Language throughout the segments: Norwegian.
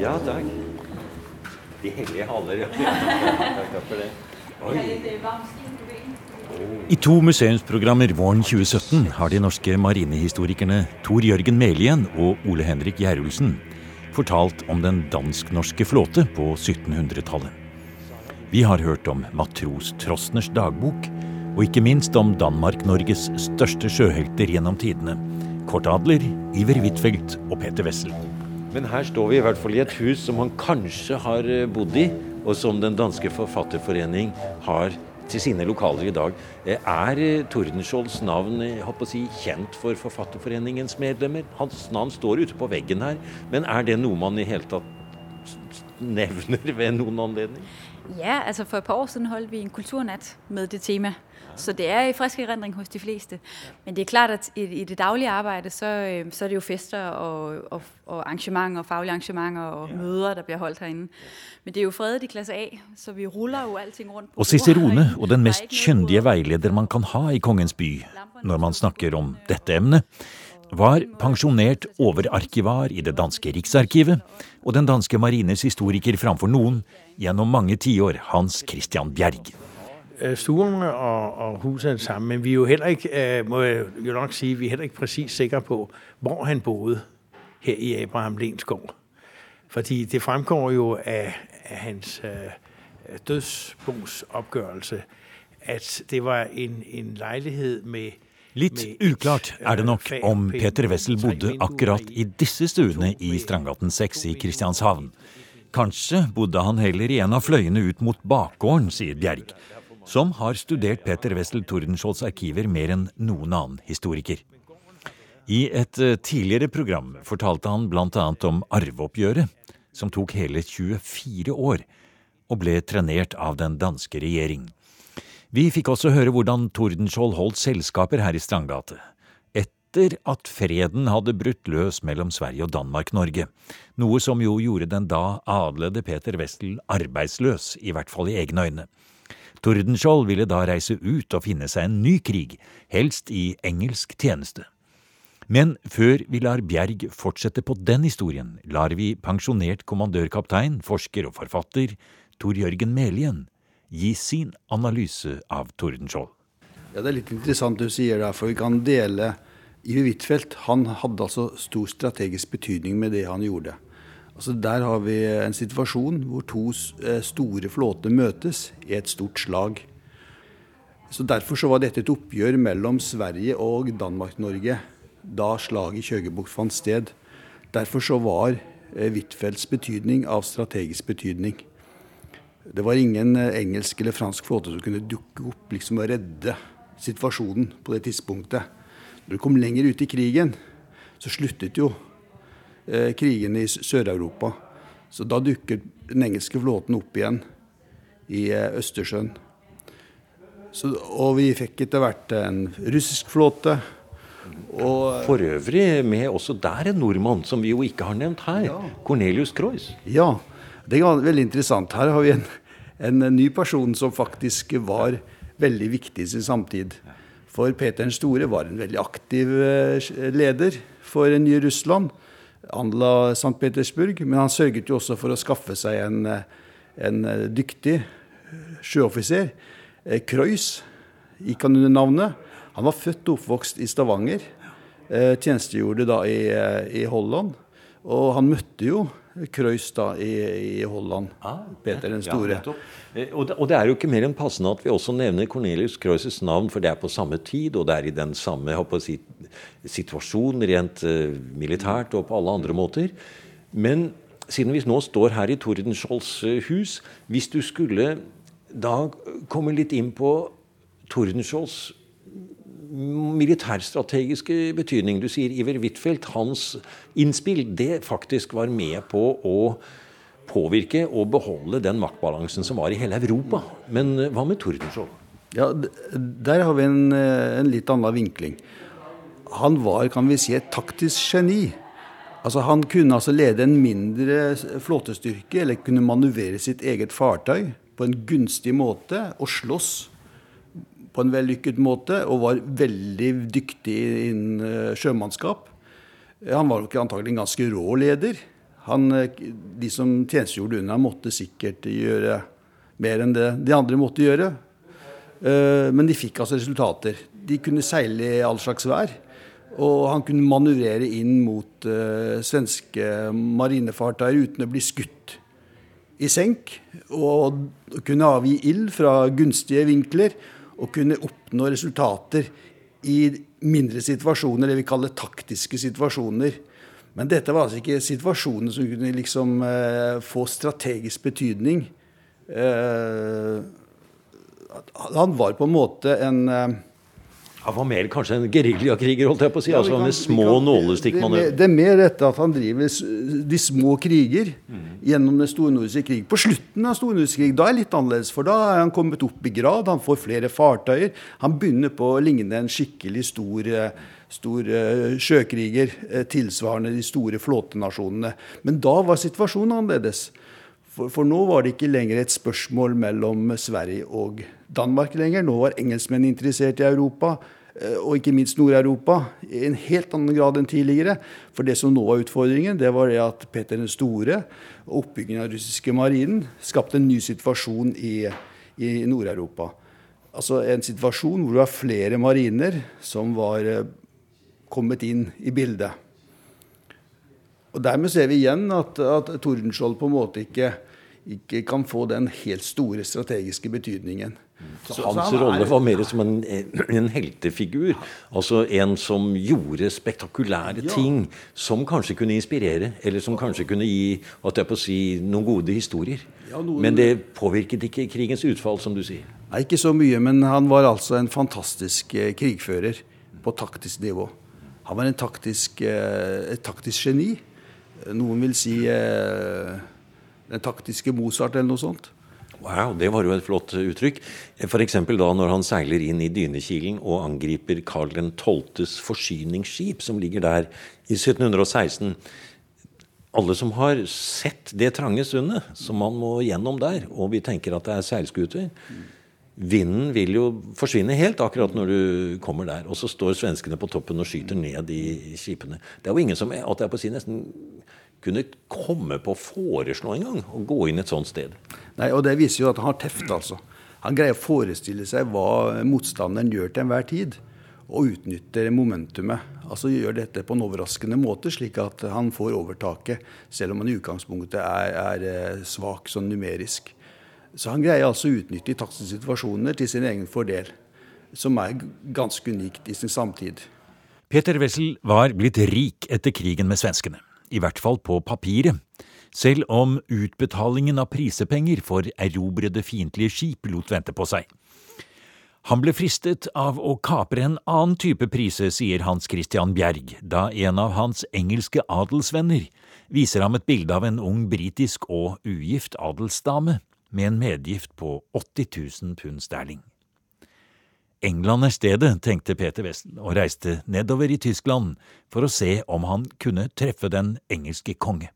Ja, takk. De hellige haler, ja. Takk for det. Oi. I to museumsprogrammer våren 2017 har de norske marinehistorikerne Tor Jørgen Melien og Ole Henrik Gjerulsen fortalt om den dansk-norske flåte på 1700-tallet. Vi har hørt om matros Trostners dagbok, og ikke minst om Danmark-Norges største sjøhelter gjennom tidene. Kortadler, Iver Huitfeldt og Peter Wessel. Men her står vi i hvert fall i et hus som han kanskje har eh, bodd i, og som Den danske forfatterforening har til sine lokaler i dag. Eh, Er eh, Tordenskiolds navn si, kjent for Forfatterforeningens medlemmer? Hans navn står ute på veggen her, men er det noe man i hele tatt nevner ved noen anledning? Ja, altså for et par år siden holdt vi en kulturnatt med det tema. Så det er i frisk erindring hos de fleste. Men det er klart at i, i det daglige arbeidet så, så er det jo fester og, og, og arrangementer, faglige arrangementer og møder, der bliver holdt herinde. Men det er jo fredet i klasse A, så vi ruller jo alting rundt på Og Cicerone, og den mest kyndige veileder man kan ha i Kongens by når man snakker om dette emnet, var pensjonert overarkivar i det danske riksarkivet og den danske marines historiker framfor noen gjennom mange tiår, Hans Christian Bjerg. Øh, Stuerne og, og huset sammen. men vi er jo heller ikke, øh, må jeg jo nok sige, vi er heller ikke præcis sikre på, hvor han boede her i Abraham Lenskov. Fordi det fremgår jo af, af hans øh, dødsbogsopgørelse, at det var en, en lejlighed med Litt uklart er det øh, nok om Peter Wessel bodde akkurat i disse stuene i Strandgaten 6 i Kristianshavn. Kanskje bodde han heller i en av fløyene ut mot bakgården, sier Bjerg, som har studert Peter Wessel Tordenskiolds arkiver mer enn noen annen historiker. I et eh, tidligere program fortalte han bl.a. om arveoppgjøret, som tok hele 24 år, og ble trenert av den danske regjering. Vi fikk også høre hvordan Tordenskjold holdt selskaper her i Strandgate. Etter at freden hadde brutt løs mellom Sverige og Danmark-Norge, noe som jo gjorde den da adlede Peter Wessel arbeidsløs, i hvert fall i egne øyne. Tordenskjold ville da reise ut og finne seg en ny krig, helst i engelsk tjeneste. Men før vi lar Bjerg fortsette på den historien, lar vi pensjonert kommandørkaptein, forsker og forfatter Tor Jørgen Melien gi sin analyse av Tordenskjold. Ja, Det er litt interessant du sier det, for vi kan dele Ive Huitfeldt. Han hadde altså stor strategisk betydning med det han gjorde. Altså Der har vi en situasjon hvor to eh, store flåter møtes i et stort slag. Så Derfor så var dette et oppgjør mellom Sverige og Danmark-Norge da slaget i Kjøgebukt fant sted. Derfor så var eh, Huitfeldts betydning av strategisk betydning. Det var ingen eh, engelsk eller fransk flåte som kunne dukke opp liksom og redde situasjonen på det tidspunktet. Når du kom lenger ut i krigen, så sluttet jo krigen i Sør-Europa. Så da dukket den engelske flåten opp igjen i eh, Østersjøen. Så, og vi fikk etter hvert en russisk flåte. Og For øvrig med også der en nordmann, som vi jo ikke har nevnt her. Cornelius Croix. Ja, det er veldig interessant. Her har vi en, en ny person som faktisk var veldig viktig i sin samtid. For Peter den store var en veldig aktiv eh, leder for nye Russland. Anla St. Petersburg, men han sørget jo også for å skaffe seg en, eh, en eh, dyktig sjøoffiser. Eh, Kreuz gikk han under navnet. Han var født og oppvokst i Stavanger. Tjenestegjorde da i, i Holland. Og han møtte jo Kreuz da i, i Holland. Peter den store. Ja. Og, det, og det er jo ikke mer enn passende at vi også nevner Cornelius Croises navn, for det er på samme tid, og det er i den samme si, situasjon rent eh, militært og på alle andre måter. Men siden vi nå står her i Tordenskiolds eh, hus, hvis du skulle da komme litt inn på Tordenskiolds militærstrategiske betydning. Du sier Iver Huitfeldt, hans innspill, det faktisk var med på å påvirke og beholde den maktbalansen som var i hele Europa. Men eh, hva med Tordenskiold? Ja, Der har vi en, en litt annen vinkling. Han var kan vi si, et taktisk geni. Altså Han kunne altså lede en mindre flåtestyrke, eller kunne manøvrere sitt eget fartøy på en gunstig måte og slåss på en vellykket måte, og var veldig dyktig innen eh, sjømannskap. Han var nok antagelig en ganske rå leder. Han, de som tjenestegjorde under ham, måtte sikkert gjøre mer enn det de andre måtte gjøre. Men de fikk altså resultater. De kunne seile i all slags vær. Og han kunne manøvrere inn mot uh, svenske marinefartøyer uten å bli skutt i senk. Og kunne avgi ild fra gunstige vinkler og kunne oppnå resultater i mindre situasjoner, det vi kaller taktiske situasjoner. Men dette var altså ikke situasjoner som kunne liksom uh, få strategisk betydning. Uh, han var på en måte en han var mer kanskje en geriljakriger, holdt jeg på å si. Ja, altså kan, små nålestikkmanøvrer. Det, det, er mer dette at han driver de små kriger mm. gjennom den store nordiske krig. På slutten av store nordiske krig da er det litt annerledes, for da er han kommet opp i grad. Han får flere fartøyer. Han begynner på å ligne en skikkelig stor eh, stor uh, sjøkriger, uh, tilsvarende de store flåtenasjonene. Men da var situasjonen annerledes. For, for, nå var det ikke lenger et spørsmål mellom Sverige og Danmark lenger. Nå var engelskmenn interessert i Europa. Eh, og ikke minst Nord-Europa, i en helt annen grad enn tidligere. For det som nå var utfordringen, det var det at Peter den store og oppbyggingen av russiske marinen skapte en ny situasjon i, i Nord-Europa. Altså en situasjon hvor det var flere mariner som var eh, kommet inn i bildet. Og Dermed ser vi igjen at, at Tordenskjold på en måte ikke, ikke kan få den helt store strategiske betydningen. Så hans rolle var mer som en, en, heltefigur. Altså en som gjorde spektakulære ting som kanskje kunne inspirere, eller som kanskje kunne gi at jeg på å si, noen gode historier. Men det påvirket ikke krigens utfall, som du sier. Nei, Ikke så mye, men han var altså en fantastisk eh, krigfører på taktisk nivå. Han var taktisk, eh, et taktisk geni. Noen vil si eh, den taktiske Mozart eller noe sånt. Wow, det var jo et flott uttrykk. F.eks. da når han seiler inn i Dynekilen og angriper Karl 12.s forsyningsskip, som ligger der i 1716. Alle som har sett det trange sundet som man må gjennom der, og vi tenker at det er seilskuter Vinden vil jo forsvinne helt akkurat når du kommer der. Og så står svenskene på toppen og skyter ned i skipene. Det er jo ingen som at jeg på å si, nesten kunne komme på å foreslå engang å gå inn et sånt sted. Nei, og Det viser jo at han har teft, altså. Han greier å forestille seg hva motstanderen gjør til enhver tid. Og utnytter momentumet. Altså gjør dette på en overraskende måte, slik at han får overtaket, selv om han i utgangspunktet er, er eh, svak sånn numerisk. Så han greier altså å utnytte taktiske situasjoner til sin egen fordel, som er ganske unikt i sin samtid. Peter Wessel var blitt rik etter krigen med svenskene i hvert fall på papiret, selv om utbetalingen av prisepenger for erobrede fiendtlige skip lot vente på seg. Han ble fristet av å kapre en annen type prise, sier Hans Christian Bjerg, da en av hans engelske adelsvenner viser ham et bilde av en ung britisk og ugift adelsdame med en medgift på 80 000 pund sterling. England er stedet, tenkte Peter Wessel og reiste nedover i Tyskland for å se om han kunne treffe den engelske konge.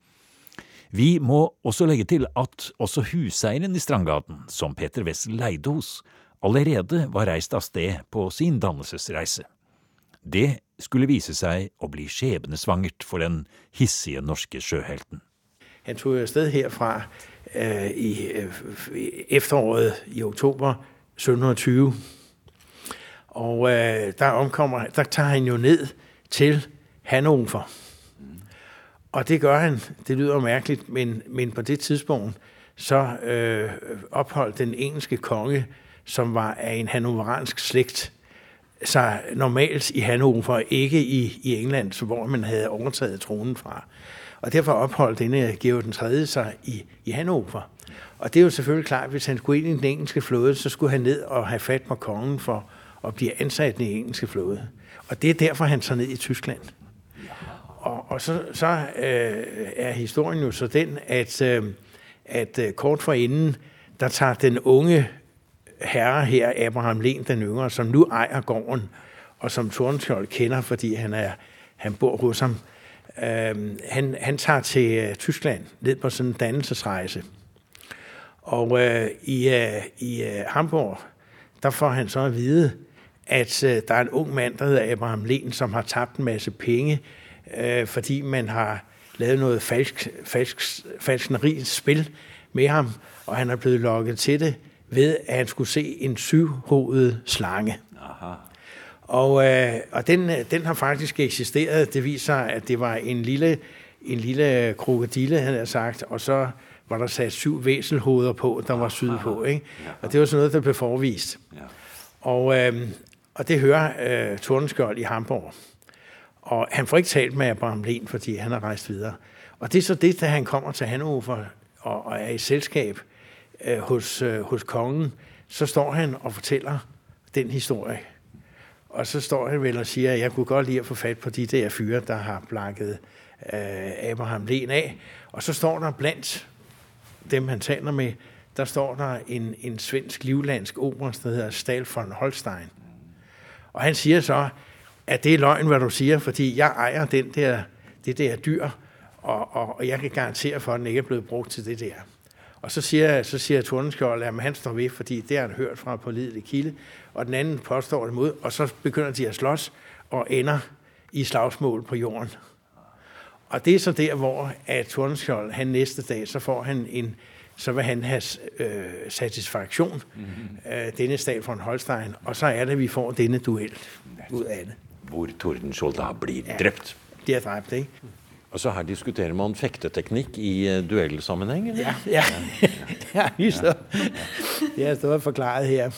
Vi må også legge til at også huseieren i Strandgaten, som Peter Wessel leide hos, allerede var reist av sted på sin dannelsesreise. Det skulle vise seg å bli skjebnesvangert for den hissige norske sjøhelten. Han tog jo sted herfra øh, i øh, efteråret i oktober 1720 og øh, der, omkommer, der tager han jo ned til Hannover. Og det gør han, det lyder mærkeligt, men, men på det tidspunkt, så øh, opholdt den engelske konge, som var af en hannoveransk slægt, sig normalt i Hannover, ikke i, i England, hvor man havde overtaget tronen fra. Og derfor opholdt denne Georg den 3. sig i, i Hannover. Og det er jo selvfølgelig klart, at hvis han skulle ind i den engelske flåde, så skulle han ned og have fat på kongen for og bliver ansat i den engelske flåde. Og det er derfor, han tager ned i Tyskland. Og, og så, så øh, er historien jo så den, at, øh, at øh, kort forinden, der tager den unge herre her, Abraham Len den yngre, som nu ejer gården, og som Tordenskjold kender, fordi han, er, han bor hos ham, øh, han, han tager til øh, Tyskland, ned på sådan en dannelsesrejse. Og øh, i, øh, i øh, Hamburg, der får han så at vide, at øh, der er en ung mand, der hedder Abraham Len, som har tabt en masse penge, øh, fordi man har lavet noget falsk, falsk, falskneri spil med ham, og han er blevet lokket til det ved, at han skulle se en syvhovedet slange. Aha. Og, øh, og den, den har faktisk eksisteret. Det viser, at det var en lille, en lille krokodille, han har sagt, og så var der sat syv væselhoveder på, der var sydpå. Ikke? Og det var sådan noget, der blev forvist. Og, øh, og det hører øh, Tordenskjold i Hamburg. Og han får ikke talt med Abraham Len, fordi han har rejst videre. Og det er så det, da han kommer til Hannover og, og er i selskab øh, hos, øh, hos kongen, så står han og fortæller den historie. Og så står han vel og siger, at jeg kunne godt lide at få fat på de der fyre, der har blakket øh, Abraham Len af. Og så står der blandt dem, han taler med, der står der en, en svensk livlandsk oberst, der hedder Stahl von Holstein. Og han siger så, at det er løgn, hvad du siger, fordi jeg den der, det der dyr, og, og, og jeg kan garantere for, at den ikke er blevet brugt til det der. Og så siger, så siger Tordenskjold, at han står ved, fordi det har han hørt fra pålidelig kilde, og den anden påstår det mod, og så begynder de at slås og ender i slagsmål på jorden. Og det er så der, hvor at Tordenskjold, han næste dag, så får han en, så vil han have øh, satisfaktion, mm-hmm. af denne stat fra Holstein, og så er det, at vi får denne duel ud af det. Hvor Tordenskjold da blir ja, drept. De er drept, ikke? Og så her diskuterer man fekteteknikk i uh, eller? Ja, ja. ja, ja. ja. ja. det har stået forklaret her.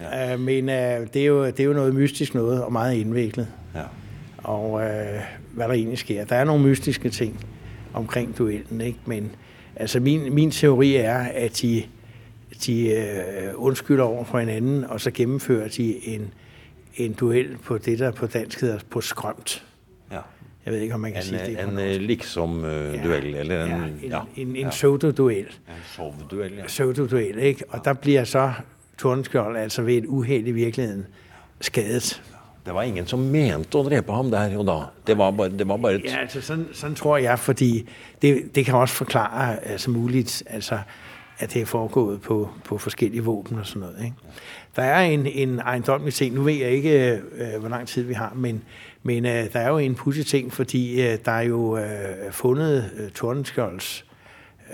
Ja. Uh, men uh, det, er jo, det er jo noget mystisk noget, og meget indviklet. Ja. Og uh, hvad der egentlig sker. Der er nogle mystiske ting omkring duellen, ikke? men altså min, min teori er, at de, de øh, undskylder over for hinanden, og så gennemfører de en, en duel på det, der på dansk hedder på skrømt. Jeg ved ikke, om man kan en, sige det. En uh, liksom-duel, ja, eller en, ja, en, ja, en, en ja. pseudo-duel. En pseudo-duel, ja. Pseudo-duel, ikke? Og der bliver så Tordenskjold altså ved et uheld i virkeligheden skadet. Det var ingen som mente å drepe ham der og da. Det var bare, det var bare et... Ja, altså sånn, sånn, tror jeg, fordi det, det kan også forklare altså mulig altså, at det er foregået på, på forskellige våben og sånn noe. Der er en, en eiendommelig ting, nu vet jeg ikke, uh, hvor lang tid vi har, men, men uh, der er jo en pussig ting, fordi uh, der er jo uh, funnet uh, Tordenskjolds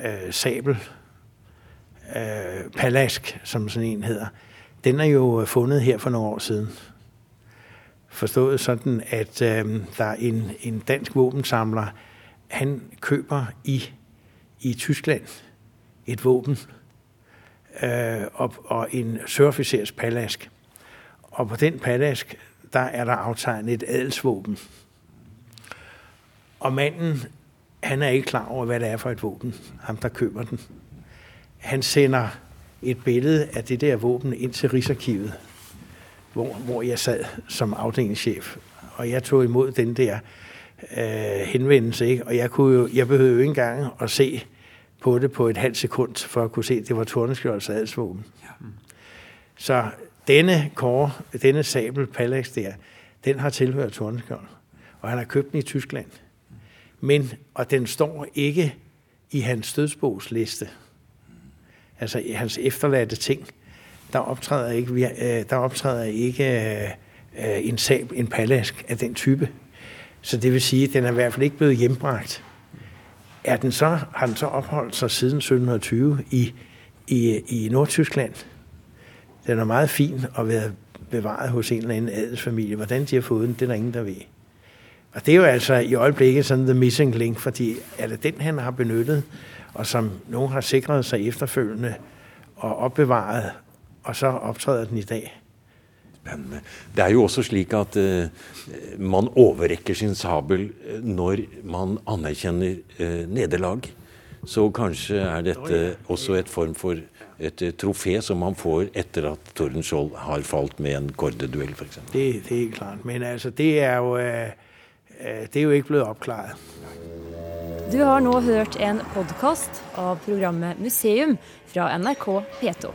øh, sabel, palask, som sådan en heter. Den er jo funnet her for noen år siden. Forstået sådan, at øh, der er en, en dansk våbensamler, han køber i, i Tyskland et våben øh, og, og en sørofficers palask. Og på den palask, der er der aftegnet et adelsvåben. Og manden, han er ikke klar over, hvad det er for et våben, ham der køber den. Han sender et billede af det der våben ind til Rigsarkivet, hvor, hvor jeg sad som afdelingschef. Og jeg tog imod den der øh, henvendelse, ikke? og jeg, kunne jo, jeg behøvede jo ikke engang at se på det på et halvt sekund, for at kunne se, at det var Tordenskjolds adelsvåben. Ja. Så denne kår, denne sabel Palax der, den har tilhørt Tordenskjold, og han har købt den i Tyskland. Men, og den står ikke i hans dødsbogsliste, altså i hans efterladte ting, der optræder ikke, øh, der optræder ikke øh, en sab, en palask af den type. Så det vil sige, at den er i hvert fald ikke blevet hjembragt. Er den så, har den så opholdt sig siden 1720 i, i, i Nordtyskland? Den er meget fin og været bevaret hos en eller anden adelsfamilie. Hvordan de har fået den, det er der ingen, der ved. Og det er jo altså i øjeblikket sådan the missing link, fordi er det den, han har benyttet, og som nogen har sikret sig efterfølgende og opbevaret, og så optræder den i dag. Spennende. Det er jo også slik at uh, man overrekker sin sabel eh, når man anerkjenner uh, nederlag. Så kanskje er dette også et form for et uh, trofé som man får etter at Tordenskjold har falt med en kordeduell, f.eks. Det, det er helt klart. Men altså, det er jo, det er jo ikke blitt oppklart. Du har nå hørt en podkast av programmet Museum fra NRK P2.